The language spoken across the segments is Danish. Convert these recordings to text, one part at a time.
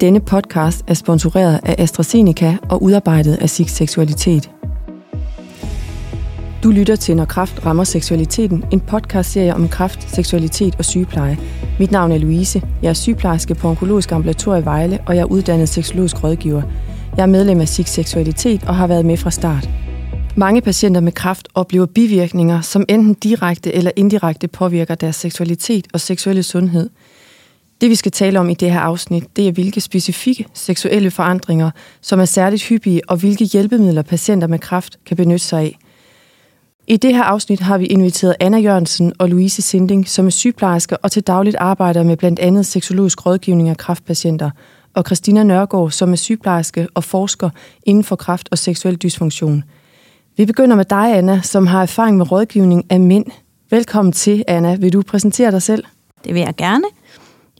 Denne podcast er sponsoreret af AstraZeneca og udarbejdet af SIG Seksualitet. Du lytter til Når Kraft rammer seksualiteten, en podcastserie om kraft, seksualitet og sygepleje. Mit navn er Louise. Jeg er sygeplejerske på Onkologisk Ambulatorium i Vejle, og jeg er uddannet seksologisk rådgiver. Jeg er medlem af SIG Seksualitet og har været med fra start. Mange patienter med kræft oplever bivirkninger, som enten direkte eller indirekte påvirker deres seksualitet og seksuelle sundhed. Det vi skal tale om i det her afsnit, det er hvilke specifikke seksuelle forandringer, som er særligt hyppige, og hvilke hjælpemidler patienter med kræft kan benytte sig af. I det her afsnit har vi inviteret Anna Jørgensen og Louise Sinding, som er sygeplejersker og til dagligt arbejder med blandt andet seksologisk rådgivning af kræftpatienter, og Christina Nørgaard, som er sygeplejerske og forsker inden for kræft og seksuel dysfunktion – vi begynder med dig, Anna, som har erfaring med rådgivning af mænd. Velkommen til, Anna. Vil du præsentere dig selv? Det vil jeg gerne.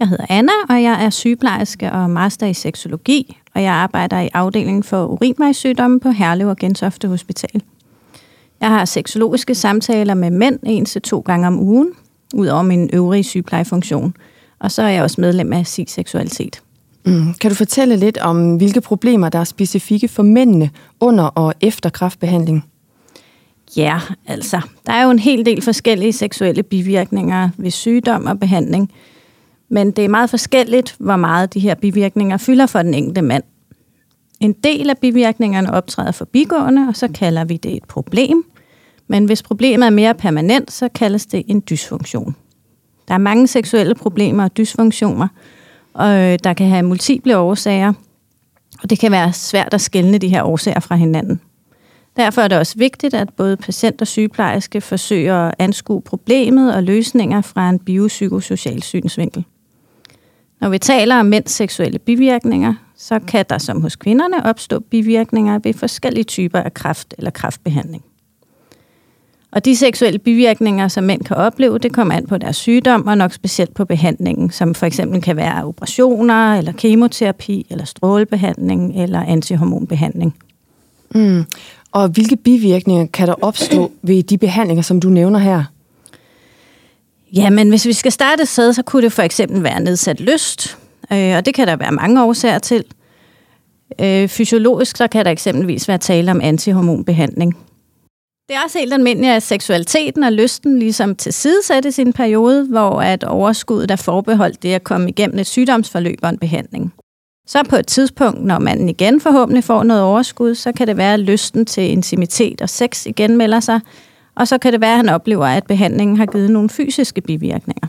Jeg hedder Anna, og jeg er sygeplejerske og master i seksologi, og jeg arbejder i afdelingen for urinvejssygdomme på Herlev og Gentofte Hospital. Jeg har seksologiske samtaler med mænd en til to gange om ugen, udover min øvrige sygeplejefunktion. Og så er jeg også medlem af SIG Seksualitet. Mm. Kan du fortælle lidt om, hvilke problemer, der er specifikke for mændene under og efter kræftbehandling? Ja, altså, der er jo en hel del forskellige seksuelle bivirkninger ved sygdom og behandling. Men det er meget forskelligt, hvor meget de her bivirkninger fylder for den enkelte mand. En del af bivirkningerne optræder forbigående, og så kalder vi det et problem. Men hvis problemet er mere permanent, så kaldes det en dysfunktion. Der er mange seksuelle problemer og dysfunktioner, og øh, der kan have multiple årsager, og det kan være svært at skelne de her årsager fra hinanden. Derfor er det også vigtigt, at både patient og sygeplejerske forsøger at anskue problemet og løsninger fra en biopsykosocial synsvinkel. Når vi taler om mænds seksuelle bivirkninger, så kan der som hos kvinderne opstå bivirkninger ved forskellige typer af kræft eller kræftbehandling. Og de seksuelle bivirkninger, som mænd kan opleve, det kommer an på deres sygdom, og nok specielt på behandlingen, som for eksempel kan være operationer, eller kemoterapi, eller strålebehandling, eller antihormonbehandling. Mm. Og hvilke bivirkninger kan der opstå ved de behandlinger, som du nævner her? Jamen, hvis vi skal starte et sted, så kunne det for eksempel være nedsat lyst, øh, og det kan der være mange årsager til. Øh, fysiologisk så kan der eksempelvis være tale om antihormonbehandling. Det er også helt almindeligt, at seksualiteten og lysten ligesom tilsidesættes i en periode, hvor at overskuddet er forbeholdt det at komme igennem et sygdomsforløb og en behandling. Så på et tidspunkt, når man igen forhåbentlig får noget overskud, så kan det være, at lysten til intimitet og sex igen melder sig, og så kan det være, at han oplever, at behandlingen har givet nogle fysiske bivirkninger.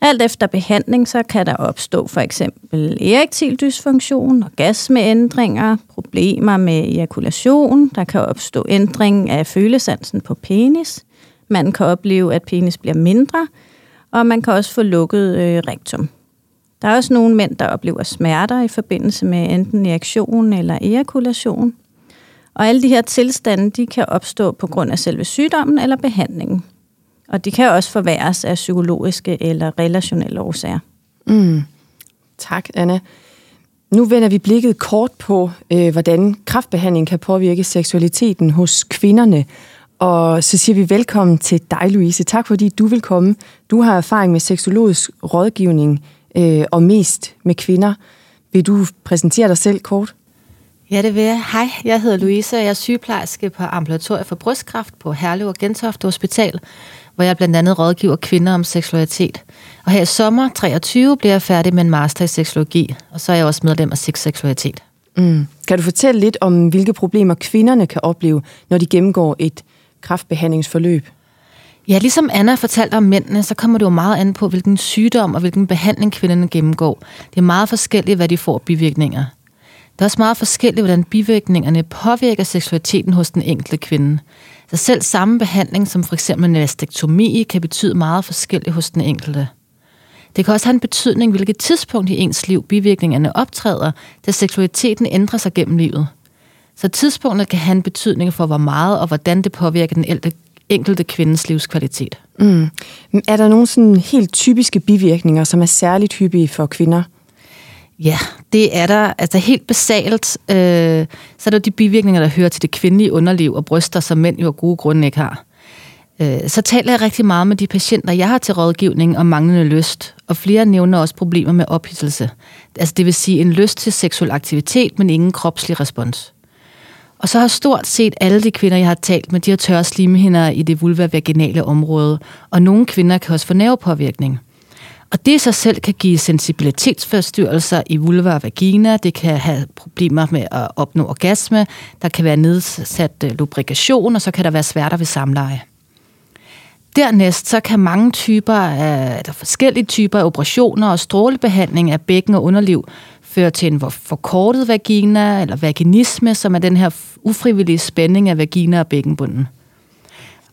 Alt efter behandling, så kan der opstå for eksempel erektil dysfunktion, orgasmeændringer, problemer med ejakulation, der kan opstå ændring af følesansen på penis, man kan opleve, at penis bliver mindre, og man kan også få lukket øh, rektum. Der er også nogle mænd, der oplever smerter i forbindelse med enten erektion eller ejakulation. Og alle de her tilstande, de kan opstå på grund af selve sygdommen eller behandlingen. Og de kan også forværres af psykologiske eller relationelle årsager. Mm. Tak, Anna. Nu vender vi blikket kort på, øh, hvordan kraftbehandling kan påvirke seksualiteten hos kvinderne. Og så siger vi velkommen til dig, Louise. Tak fordi du vil komme. Du har erfaring med seksologisk rådgivning øh, og mest med kvinder. Vil du præsentere dig selv kort? Ja, det vil jeg. Hej, jeg hedder Louise, og jeg er sygeplejerske på ambulatoriet for brystkræft på Herlev og Gentofte Hospital hvor jeg blandt andet rådgiver kvinder om seksualitet. Og her i sommer 23 bliver jeg færdig med en master i seksologi, og så er jeg også medlem af Sex Seksualitet. Mm. Kan du fortælle lidt om, hvilke problemer kvinderne kan opleve, når de gennemgår et kraftbehandlingsforløb? Ja, ligesom Anna fortalte om mændene, så kommer det jo meget an på, hvilken sygdom og hvilken behandling kvinderne gennemgår. Det er meget forskelligt, hvad de får bivirkninger. Det er også meget forskelligt, hvordan bivirkningerne påvirker seksualiteten hos den enkelte kvinde. Så selv samme behandling som for eksempel en elastektomi kan betyde meget forskelligt hos den enkelte. Det kan også have en betydning, hvilket tidspunkt i ens liv bivirkningerne optræder, da seksualiteten ændrer sig gennem livet. Så tidspunktet kan have en betydning for, hvor meget og hvordan det påvirker den enkelte kvindes livskvalitet. Mm. Er der nogle sådan helt typiske bivirkninger, som er særligt hyppige for kvinder? Ja, det er der. Altså helt basalt, øh, så er der de bivirkninger, der hører til det kvindelige underliv og bryster, som mænd jo af gode grunde ikke har. Øh, så taler jeg rigtig meget med de patienter, jeg har til rådgivning om manglende lyst, og flere nævner også problemer med ophidselse. Altså det vil sige en lyst til seksuel aktivitet, men ingen kropslig respons. Og så har stort set alle de kvinder, jeg har talt med, de har tørre slimhinder i det vulva-vaginale område, og nogle kvinder kan også få nervepåvirkning. Og det i sig selv kan give sensibilitetsforstyrrelser i vulva og vagina. Det kan have problemer med at opnå orgasme. Der kan være nedsat øh, lubrikation, og så kan der være sværter ved samleje. Dernæst så kan mange typer af, der forskellige typer af operationer og strålebehandling af bækken og underliv føre til en forkortet vagina eller vaginisme, som er den her ufrivillige spænding af vagina og bækkenbunden.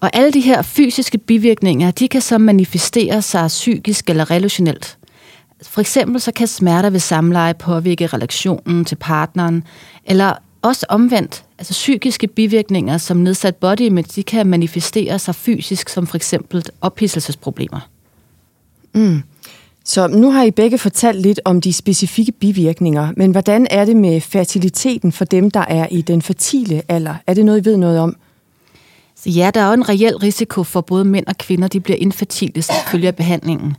Og alle de her fysiske bivirkninger, de kan så manifestere sig psykisk eller relationelt. For eksempel så kan smerter ved samleje påvirke relationen til partneren, eller også omvendt, altså psykiske bivirkninger som nedsat body image, de kan manifestere sig fysisk, som for eksempel ophidselsesproblemer. Mm. Så nu har I begge fortalt lidt om de specifikke bivirkninger, men hvordan er det med fertiliteten for dem, der er i den fertile alder? Er det noget, I ved noget om? Så ja, der er jo en reel risiko for både mænd og kvinder, de bliver infertile som følge af behandlingen.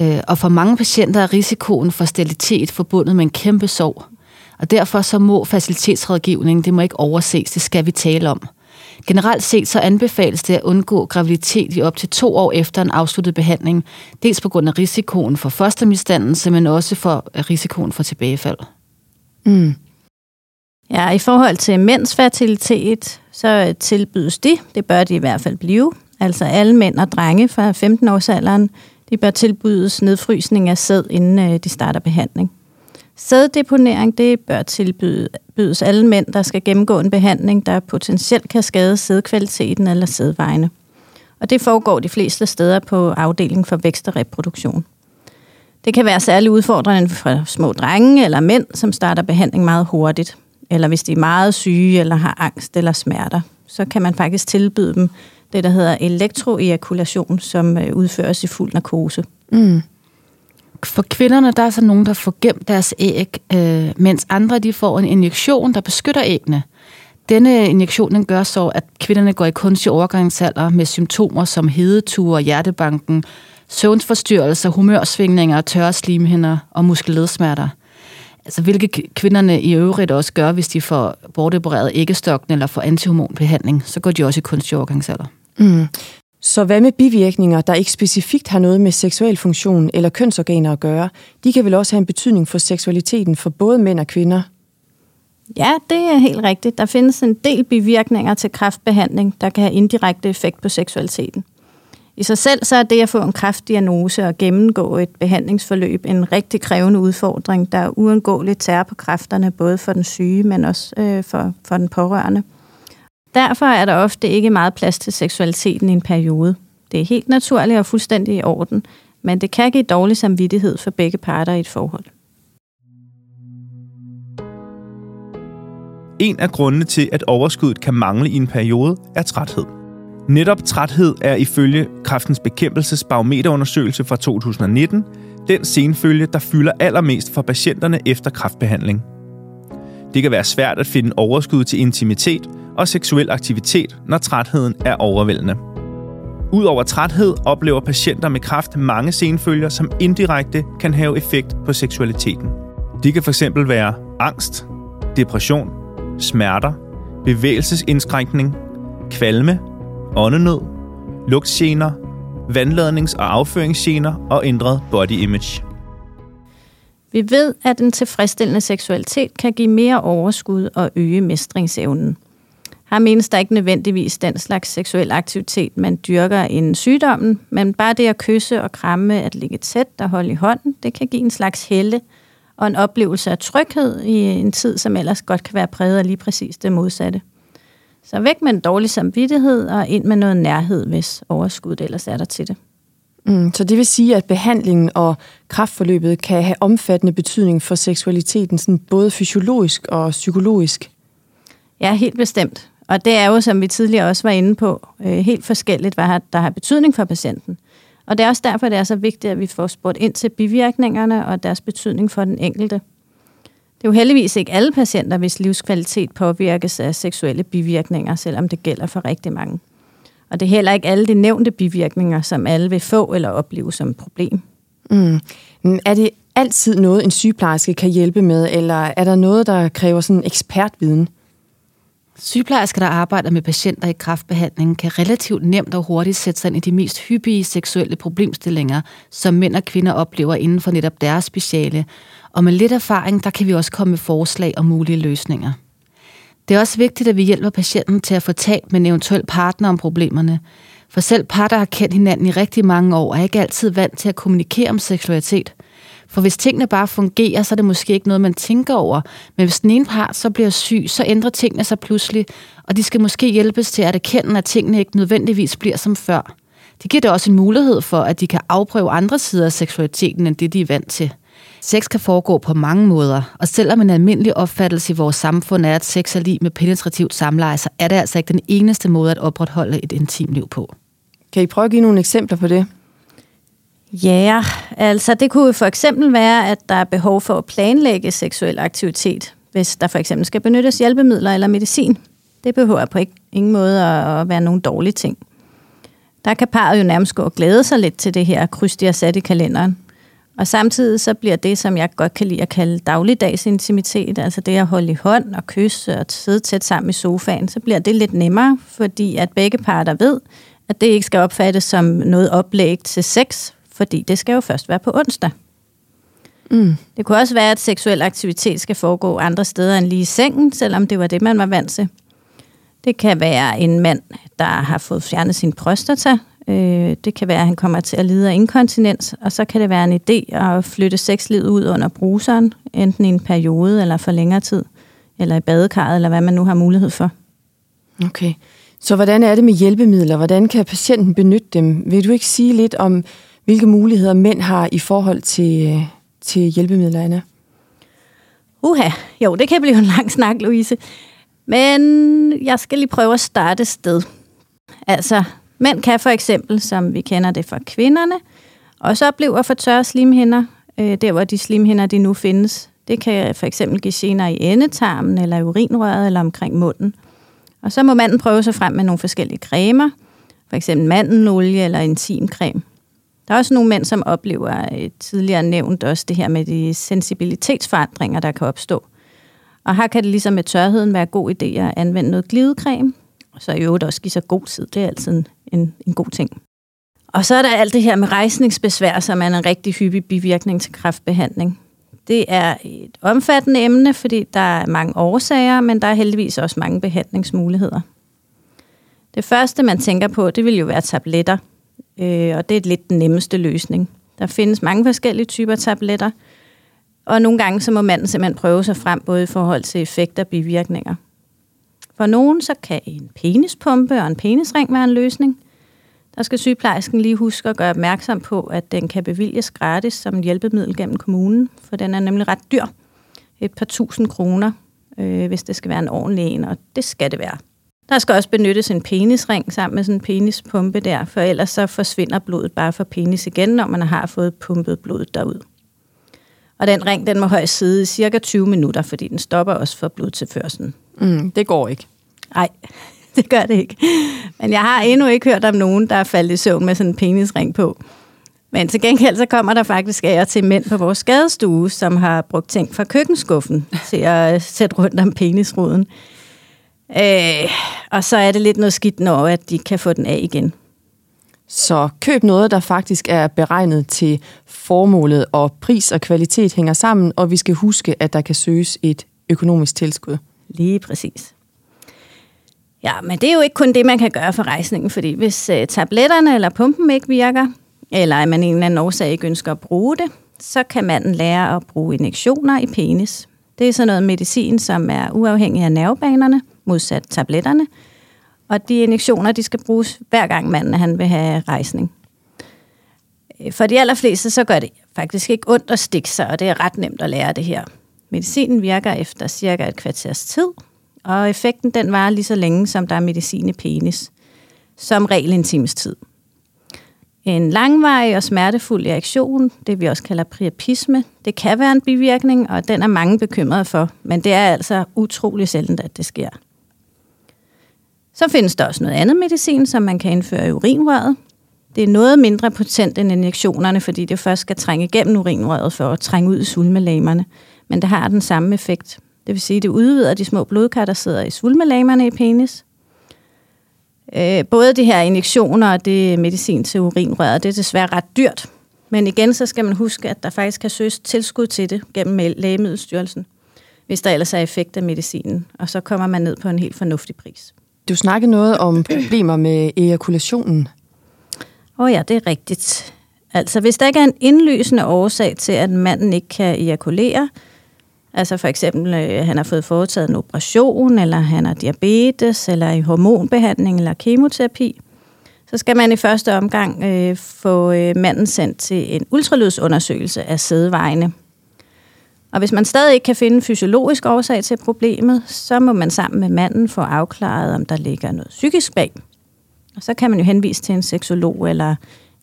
Øh, og for mange patienter er risikoen for sterilitet forbundet med en kæmpe sorg. Og derfor så må facilitetsrådgivning, det må ikke overses, det skal vi tale om. Generelt set så anbefales det at undgå graviditet i op til to år efter en afsluttet behandling, dels på grund af risikoen for fostermisdannelse, men også for risikoen for tilbagefald. Mm. Ja, i forhold til mænds fertilitet, så tilbydes de, det bør de i hvert fald blive, altså alle mænd og drenge fra 15-årsalderen, de bør tilbydes nedfrysning af sæd, inden øh, de starter behandling. Sæddeponering, det bør tilbydes alle mænd, der skal gennemgå en behandling, der potentielt kan skade sædkvaliteten eller sædvejene. Og det foregår de fleste steder på afdelingen for vækst og reproduktion. Det kan være særlig udfordrende for små drenge eller mænd, som starter behandling meget hurtigt. Eller hvis de er meget syge eller har angst eller smerter, så kan man faktisk tilbyde dem det, der hedder elektroejakulation, som øh, udføres i fuld narkose. Mm for kvinderne, der er så nogen, der får gemt deres æg, øh, mens andre de får en injektion, der beskytter ægne. Denne injektion den gør så, at kvinderne går i kunstig overgangsalder med symptomer som hedeture, hjertebanken, søvnsforstyrrelser, humørsvingninger, tørre slimhinder og muskelledsmerter. Altså, hvilke kvinderne i øvrigt også gør, hvis de får bortopereret æggestokken eller får antihormonbehandling, så går de også i kunstig overgangsalder. Mm. Så hvad med bivirkninger, der ikke specifikt har noget med seksuel funktion eller kønsorganer at gøre? De kan vel også have en betydning for seksualiteten for både mænd og kvinder? Ja, det er helt rigtigt. Der findes en del bivirkninger til kræftbehandling, der kan have indirekte effekt på seksualiteten. I sig selv så er det at få en kræftdiagnose og gennemgå et behandlingsforløb en rigtig krævende udfordring, der uundgåeligt tærer på kræfterne, både for den syge, men også øh, for, for den pårørende. Derfor er der ofte ikke meget plads til seksualiteten i en periode. Det er helt naturligt og fuldstændig i orden, men det kan give dårlig samvittighed for begge parter i et forhold. En af grundene til, at overskuddet kan mangle i en periode, er træthed. Netop træthed er ifølge Kræftens Bekæmpelses barometerundersøgelse fra 2019 den senfølge, der fylder allermest for patienterne efter kræftbehandling. Det kan være svært at finde overskud til intimitet og seksuel aktivitet, når trætheden er overvældende. Udover træthed oplever patienter med kræft mange senfølger, som indirekte kan have effekt på seksualiteten. Det kan fx være angst, depression, smerter, bevægelsesindskrænkning, kvalme, åndenød, lugtgener, vandladnings- og afføringsgener og ændret body image. Vi ved, at en tilfredsstillende seksualitet kan give mere overskud og øge mestringsevnen. Her menes der ikke nødvendigvis den slags seksuel aktivitet, man dyrker en sygdommen, men bare det at kysse og kramme, at ligge tæt og holde i hånden, det kan give en slags helle og en oplevelse af tryghed i en tid, som ellers godt kan være præget af lige præcis det modsatte. Så væk med en dårlig samvittighed og ind med noget nærhed, hvis overskuddet ellers er der til det. Mm, så det vil sige, at behandlingen og kraftforløbet kan have omfattende betydning for seksualiteten, sådan både fysiologisk og psykologisk? Ja, helt bestemt. Og det er jo, som vi tidligere også var inde på, øh, helt forskelligt, hvad der har betydning for patienten. Og det er også derfor, det er så vigtigt, at vi får spurgt ind til bivirkningerne og deres betydning for den enkelte. Det er jo heldigvis ikke alle patienter, hvis livskvalitet påvirkes af seksuelle bivirkninger, selvom det gælder for rigtig mange. Og det er heller ikke alle de nævnte bivirkninger, som alle vil få eller opleve som et problem. Mm. Er det altid noget, en sygeplejerske kan hjælpe med, eller er der noget, der kræver sådan ekspertviden? Sygeplejersker, der arbejder med patienter i kraftbehandling, kan relativt nemt og hurtigt sætte sig ind i de mest hyppige seksuelle problemstillinger, som mænd og kvinder oplever inden for netop deres speciale. Og med lidt erfaring, der kan vi også komme med forslag og mulige løsninger. Det er også vigtigt, at vi hjælper patienten til at få talt med en eventuel partner om problemerne. For selv par, der har kendt hinanden i rigtig mange år, er ikke altid vant til at kommunikere om seksualitet. For hvis tingene bare fungerer, så er det måske ikke noget, man tænker over. Men hvis den ene part så bliver syg, så ændrer tingene sig pludselig, og de skal måske hjælpes til at erkende, at tingene ikke nødvendigvis bliver som før. Det giver det også en mulighed for, at de kan afprøve andre sider af seksualiteten, end det de er vant til. Sex kan foregå på mange måder, og selvom en almindelig opfattelse i vores samfund er, at sex er lige med penetrativt samleje, så er det altså ikke den eneste måde at opretholde et intimliv på. Kan I prøve at give nogle eksempler på det? Ja, altså det kunne for eksempel være, at der er behov for at planlægge seksuel aktivitet, hvis der for eksempel skal benyttes hjælpemidler eller medicin. Det behøver på ikke, ingen måde at være nogen dårlige ting. Der kan parret jo nærmest gå og glæde sig lidt til det her kryds, de har sat i kalenderen. Og samtidig så bliver det, som jeg godt kan lide at kalde dagligdags intimitet, altså det at holde i hånd og kysse og sidde tæt sammen i sofaen, så bliver det lidt nemmere, fordi at begge parter ved, at det ikke skal opfattes som noget oplæg til sex, fordi det skal jo først være på onsdag. Mm. Det kunne også være, at seksuel aktivitet skal foregå andre steder end lige i sengen, selvom det var det, man var vant til. Det kan være en mand, der har fået fjernet sin prostata. Øh, det kan være, at han kommer til at lide af inkontinens, og så kan det være en idé at flytte sexlivet ud under bruseren, enten i en periode eller for længere tid, eller i badekarret, eller hvad man nu har mulighed for. Okay. Så hvordan er det med hjælpemidler? Hvordan kan patienten benytte dem? Vil du ikke sige lidt om, hvilke muligheder mænd har i forhold til, til hjælpemidler, Anna? Uha, jo, det kan blive en lang snak, Louise. Men jeg skal lige prøve at starte sted. Altså, mænd kan for eksempel, som vi kender det fra kvinderne, også opleve at få tørre slimhinder, øh, der hvor de slimhinder de nu findes. Det kan for eksempel give gener i endetarmen, eller i urinrøret, eller omkring munden. Og så må manden prøve sig frem med nogle forskellige cremer, for eksempel mandenolie eller intimcreme. Der er også nogle mænd, som oplever et tidligere nævnt også det her med de sensibilitetsforandringer, der kan opstå. Og her kan det ligesom med tørheden være god idé at anvende noget glidecreme, og så i øvrigt også give sig god tid. Det er altid en, en god ting. Og så er der alt det her med rejsningsbesvær, som er en rigtig hyppig bivirkning til kræftbehandling. Det er et omfattende emne, fordi der er mange årsager, men der er heldigvis også mange behandlingsmuligheder. Det første, man tænker på, det vil jo være tabletter, øh, og det er lidt den nemmeste løsning. Der findes mange forskellige typer tabletter, og nogle gange så må manden simpelthen prøve sig frem, både i forhold til effekter og bivirkninger. For nogen så kan en penispumpe og en penisring være en løsning. Der skal sygeplejersken lige huske at gøre opmærksom på, at den kan bevilges gratis som hjælpemiddel gennem kommunen, for den er nemlig ret dyr. Et par tusind kroner, øh, hvis det skal være en ordentlig en, og det skal det være. Der skal også benyttes en penisring sammen med sådan en penispumpe der, for ellers så forsvinder blodet bare fra penis igen, når man har fået pumpet blodet derud. Og den ring, den må højst sidde i cirka 20 minutter, fordi den stopper også for blodtilførselen. Mm, det går ikke. Nej, det gør det ikke. Men jeg har endnu ikke hørt om nogen, der er faldet i søvn med sådan en penisring på. Men til gengæld så kommer der faktisk af til mænd på vores skadestue, som har brugt ting fra køkkenskuffen til at sætte rundt om penisruden. Øh, og så er det lidt noget skidt, når at de kan få den af igen. Så køb noget, der faktisk er beregnet til formålet, og pris og kvalitet hænger sammen, og vi skal huske, at der kan søges et økonomisk tilskud. Lige præcis. Ja, men det er jo ikke kun det, man kan gøre for rejsningen, fordi hvis øh, tabletterne eller pumpen ikke virker, eller at man en eller anden årsag ikke ønsker at bruge det, så kan man lære at bruge injektioner i penis. Det er sådan noget medicin, som er uafhængig af nervebanerne, modsat tabletterne. Og de injektioner, de skal bruges hver gang manden han vil have rejsning. Øh, for de allerfleste, så gør det faktisk ikke ondt at stikke sig, og det er ret nemt at lære det her. Medicinen virker efter cirka et kvarters tid, og effekten den varer lige så længe, som der er medicin i penis. Som regel en times tid. En langvarig og smertefuld reaktion, det vi også kalder priapisme, det kan være en bivirkning, og den er mange bekymrede for, men det er altså utrolig sjældent, at det sker. Så findes der også noget andet medicin, som man kan indføre i urinrøret. Det er noget mindre potent end injektionerne, fordi det først skal trænge igennem urinrøret for at trænge ud i svulmelamerne. Men det har den samme effekt. Det vil sige, at det udvider de små blodkar, der sidder i svulmelamerne i penis. Øh, både de her injektioner og det medicin til urinrøret, det er desværre ret dyrt. Men igen, så skal man huske, at der faktisk kan søges tilskud til det gennem Lægemiddelstyrelsen, hvis der ellers er effekt af medicinen. Og så kommer man ned på en helt fornuftig pris. Du snakkede noget om problemer med ejakulationen. Åh oh ja, det er rigtigt. Altså, hvis der ikke er en indlysende årsag til, at manden ikke kan ejakulere, altså for eksempel, øh, han har fået foretaget en operation, eller han har diabetes, eller i hormonbehandling, eller kemoterapi, så skal man i første omgang øh, få øh, manden sendt til en ultralydsundersøgelse af sædevejene. Og hvis man stadig ikke kan finde en fysiologisk årsag til problemet, så må man sammen med manden få afklaret, om der ligger noget psykisk bag. Og så kan man jo henvise til en seksolog eller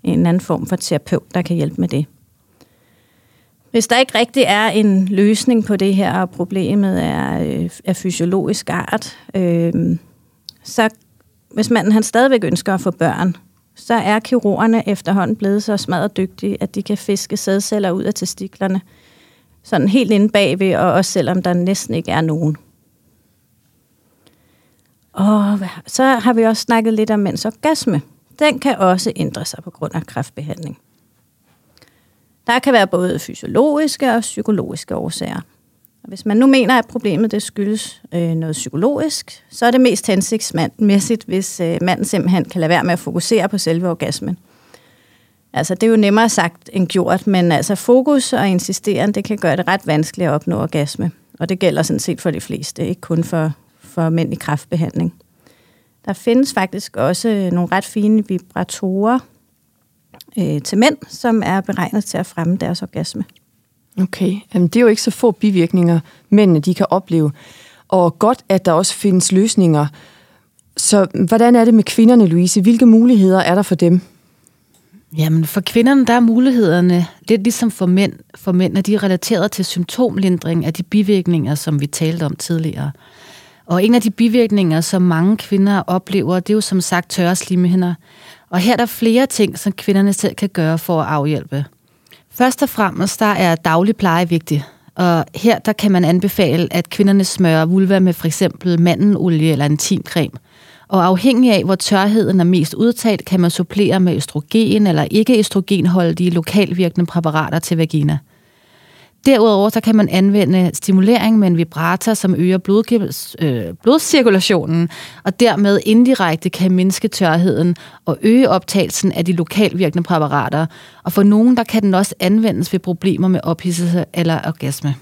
en anden form for terapeut, der kan hjælpe med det. Hvis der ikke rigtig er en løsning på det her, og problemet er øh, fysiologisk art, øh, så hvis manden han stadigvæk ønsker at få børn, så er kirurgerne efterhånden blevet så smadret dygtige, at de kan fiske sædceller ud af testiklerne, sådan helt inde bagved, og også selvom der næsten ikke er nogen. Og så har vi også snakket lidt om mænds orgasme. Den kan også ændre sig på grund af kræftbehandling. Der kan være både fysiologiske og psykologiske årsager. Og hvis man nu mener, at problemet det skyldes øh, noget psykologisk, så er det mest hensigtsmæssigt, hvis øh, manden simpelthen kan lade være med at fokusere på selve orgasmen. Altså, det er jo nemmere sagt end gjort, men altså fokus og insisteren, det kan gøre det ret vanskeligt at opnå orgasme. Og det gælder sådan set for de fleste, ikke kun for, for mænd i kræftbehandling. Der findes faktisk også øh, nogle ret fine vibratorer øh, til mænd, som er beregnet til at fremme deres orgasme. Okay, Jamen, det er jo ikke så få bivirkninger, mændene de kan opleve. Og godt, at der også findes løsninger. Så hvordan er det med kvinderne, Louise? Hvilke muligheder er der for dem? Jamen, for kvinderne, der er mulighederne lidt ligesom for mænd. For mænd er de relateret til symptomlindring af de bivirkninger, som vi talte om tidligere. Og en af de bivirkninger, som mange kvinder oplever, det er jo som sagt tørre slimhinder. Og her er der flere ting, som kvinderne selv kan gøre for at afhjælpe. Først og fremmest, der er daglig pleje vigtig. Og her der kan man anbefale, at kvinderne smører vulva med for eksempel mandenolie eller intimcreme. Og afhængig af, hvor tørheden er mest udtalt, kan man supplere med østrogen eller ikke østrogenholdige lokalvirkende præparater til vagina. Derudover så kan man anvende stimulering med en vibrator, som øger blod, øh, blodcirkulationen, og dermed indirekte kan mindske tørheden og øge optagelsen af de lokalvirkende præparater. Og for nogen der kan den også anvendes ved problemer med ophidselse eller orgasme.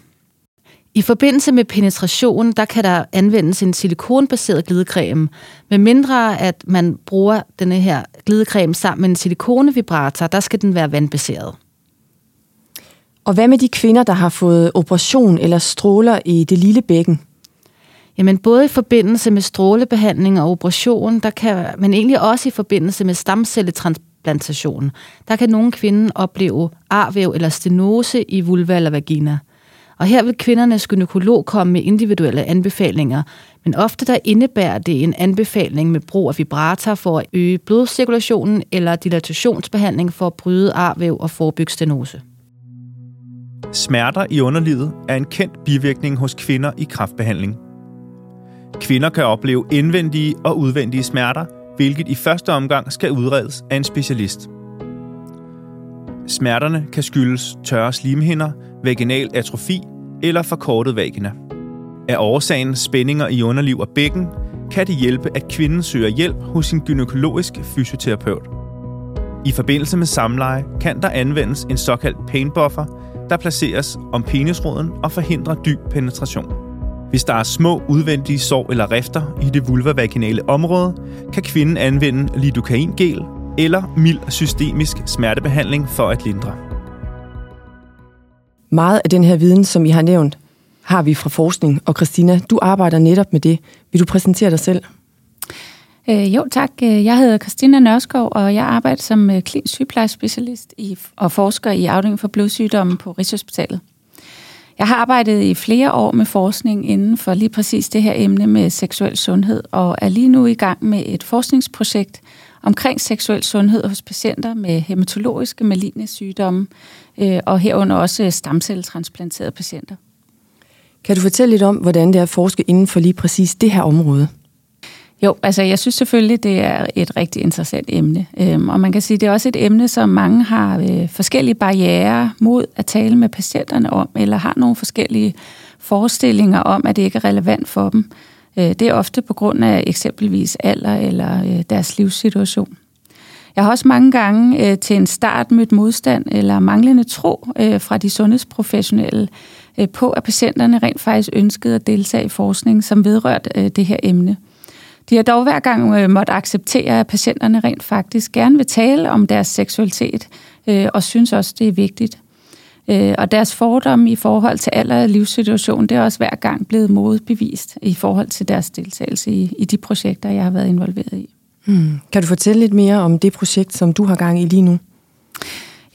I forbindelse med penetration, der kan der anvendes en silikonbaseret glidecreme, med mindre at man bruger denne her glidecreme sammen med en silikonevibrator, der skal den være vandbaseret. Og hvad med de kvinder, der har fået operation eller stråler i det lille bækken? Jamen både i forbindelse med strålebehandling og operation, der kan, men egentlig også i forbindelse med stamcelletransplantation, der kan nogle kvinder opleve arvæv eller stenose i vulva eller vagina. Og her vil kvindernes gynekolog komme med individuelle anbefalinger, men ofte der indebærer det en anbefaling med brug af vibrator for at øge blodcirkulationen eller dilatationsbehandling for at bryde arvæv og forebygge stenose. Smerter i underlivet er en kendt bivirkning hos kvinder i kræftbehandling. Kvinder kan opleve indvendige og udvendige smerter, hvilket i første omgang skal udredes af en specialist. Smerterne kan skyldes tørre slimhinder, vaginal atrofi eller forkortet vagina. Er årsagen spændinger i underliv og bækken, kan det hjælpe, at kvinden søger hjælp hos sin gynækologisk fysioterapeut. I forbindelse med samleje kan der anvendes en såkaldt pain buffer, der placeres om penisroden og forhindrer dyb penetration. Hvis der er små udvendige sår eller rifter i det vulvavaginale område, kan kvinden anvende lidokaingel eller mild systemisk smertebehandling for at lindre. Meget af den her viden, som I har nævnt, har vi fra forskning. Og Christina, du arbejder netop med det. Vil du præsentere dig selv? Øh, jo, tak. Øh, jeg hedder Christina Nørskov, og jeg arbejder som øh, klinisk sygeplejespecialist i, og forsker i afdelingen for blodsygdomme på Rigshospitalet. Jeg har arbejdet i flere år med forskning inden for lige præcis det her emne med seksuel sundhed, og er lige nu i gang med et forskningsprojekt omkring seksuel sundhed hos patienter med hematologiske maligne sygdomme, øh, og herunder også stamcelletransplanterede patienter. Kan du fortælle lidt om, hvordan det er at forske inden for lige præcis det her område? Jo, altså jeg synes selvfølgelig, det er et rigtig interessant emne. Øhm, og man kan sige, det er også et emne, som mange har øh, forskellige barriere mod at tale med patienterne om, eller har nogle forskellige forestillinger om, at det ikke er relevant for dem. Øh, det er ofte på grund af eksempelvis alder eller øh, deres livssituation. Jeg har også mange gange øh, til en start mødt modstand eller manglende tro øh, fra de sundhedsprofessionelle øh, på, at patienterne rent faktisk ønskede at deltage i forskning, som vedrørte øh, det her emne. De har dog hver gang øh, måtte acceptere, at patienterne rent faktisk gerne vil tale om deres seksualitet, øh, og synes også, det er vigtigt. Øh, og deres fordomme i forhold til alder og livssituation, det er også hver gang blevet modbevist i forhold til deres deltagelse i, i de projekter, jeg har været involveret i. Hmm. Kan du fortælle lidt mere om det projekt, som du har gang i lige nu?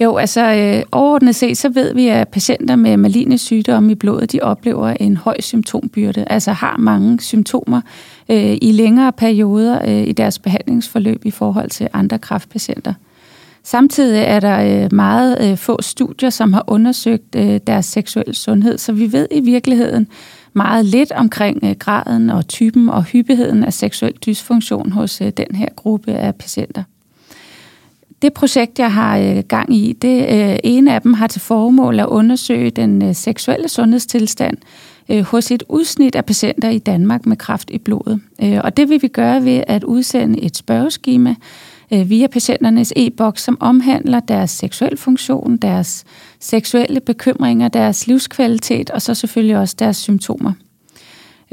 Jo, altså øh, overordnet set, så ved vi, at patienter med maligne sygdomme i blodet, de oplever en høj symptombyrde, altså har mange symptomer øh, i længere perioder øh, i deres behandlingsforløb i forhold til andre kræftpatienter. Samtidig er der øh, meget øh, få studier, som har undersøgt øh, deres seksuelle sundhed, så vi ved i virkeligheden meget lidt omkring øh, graden og typen og hyppigheden af seksuel dysfunktion hos øh, den her gruppe af patienter. Det projekt, jeg har øh, gang i, det øh, ene af dem har til formål at undersøge den øh, seksuelle sundhedstilstand øh, hos et udsnit af patienter i Danmark med kræft i blodet. Øh, og det vil vi gøre ved at udsende et spørgeskema øh, via patienternes e-boks, som omhandler deres seksuel funktion, deres seksuelle bekymringer, deres livskvalitet og så selvfølgelig også deres symptomer.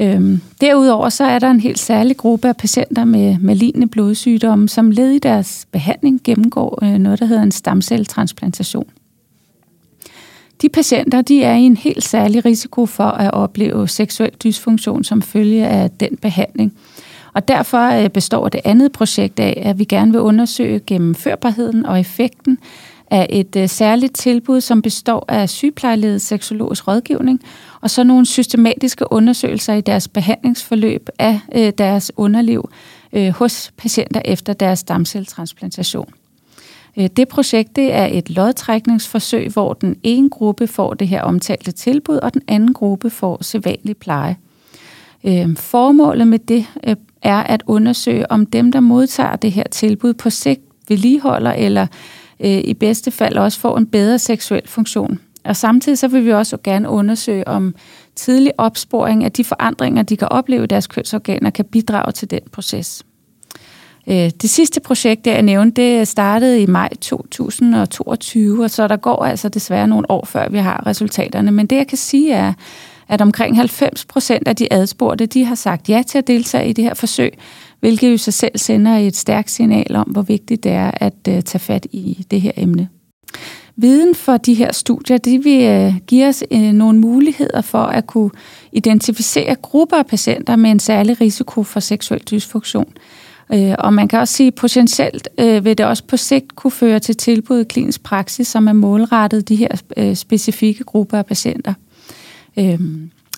Øhm, derudover så er der en helt særlig gruppe af patienter med maligne blodsygdomme, som led i deres behandling gennemgår øh, noget, der hedder en stamcelletransplantation. De patienter de er i en helt særlig risiko for at opleve seksuel dysfunktion som følge af den behandling. Og derfor øh, består det andet projekt af, at vi gerne vil undersøge gennemførbarheden og effekten af et øh, særligt tilbud, som består af sygeplejeledet seksologisk rådgivning, og så nogle systematiske undersøgelser i deres behandlingsforløb af øh, deres underliv øh, hos patienter efter deres stamcelletransplantation. Øh, det projekt det er et lodtrækningsforsøg, hvor den ene gruppe får det her omtalte tilbud, og den anden gruppe får sædvanlig pleje. Øh, formålet med det øh, er at undersøge, om dem, der modtager det her tilbud på sigt vedligeholder eller i bedste fald også får en bedre seksuel funktion. Og samtidig så vil vi også gerne undersøge, om tidlig opsporing af de forandringer, de kan opleve i deres kønsorganer, kan bidrage til den proces. Øh, det sidste projekt, jeg nævnte, det startede i maj 2022, og så der går altså desværre nogle år, før vi har resultaterne. Men det, jeg kan sige, er, at omkring 90 procent af de adspurgte, de har sagt ja til at deltage i det her forsøg, hvilket jo sig selv sender et stærkt signal om, hvor vigtigt det er at øh, tage fat i det her emne. Viden for de her studier, det vil øh, give os øh, nogle muligheder for at kunne identificere grupper af patienter med en særlig risiko for seksuel dysfunktion. Øh, og man kan også sige, at potentielt vil det også på sigt kunne føre til tilbud i klinisk praksis, som er målrettet de her specifikke grupper af patienter.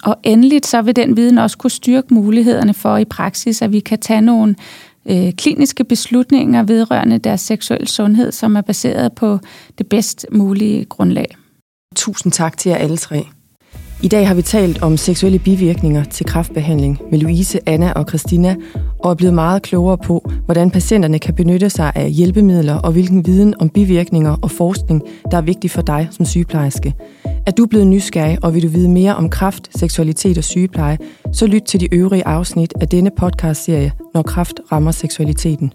Og endeligt så vil den viden også kunne styrke mulighederne for i praksis, at vi kan tage nogle øh, kliniske beslutninger vedrørende deres seksuelle sundhed, som er baseret på det bedst mulige grundlag. Tusind tak til jer alle tre. I dag har vi talt om seksuelle bivirkninger til kraftbehandling med Louise, Anna og Christina, og er blevet meget klogere på, hvordan patienterne kan benytte sig af hjælpemidler og hvilken viden om bivirkninger og forskning, der er vigtig for dig som sygeplejerske. Er du blevet nysgerrig, og vil du vide mere om kraft, seksualitet og sygepleje, så lyt til de øvrige afsnit af denne podcastserie, Når kraft rammer seksualiteten.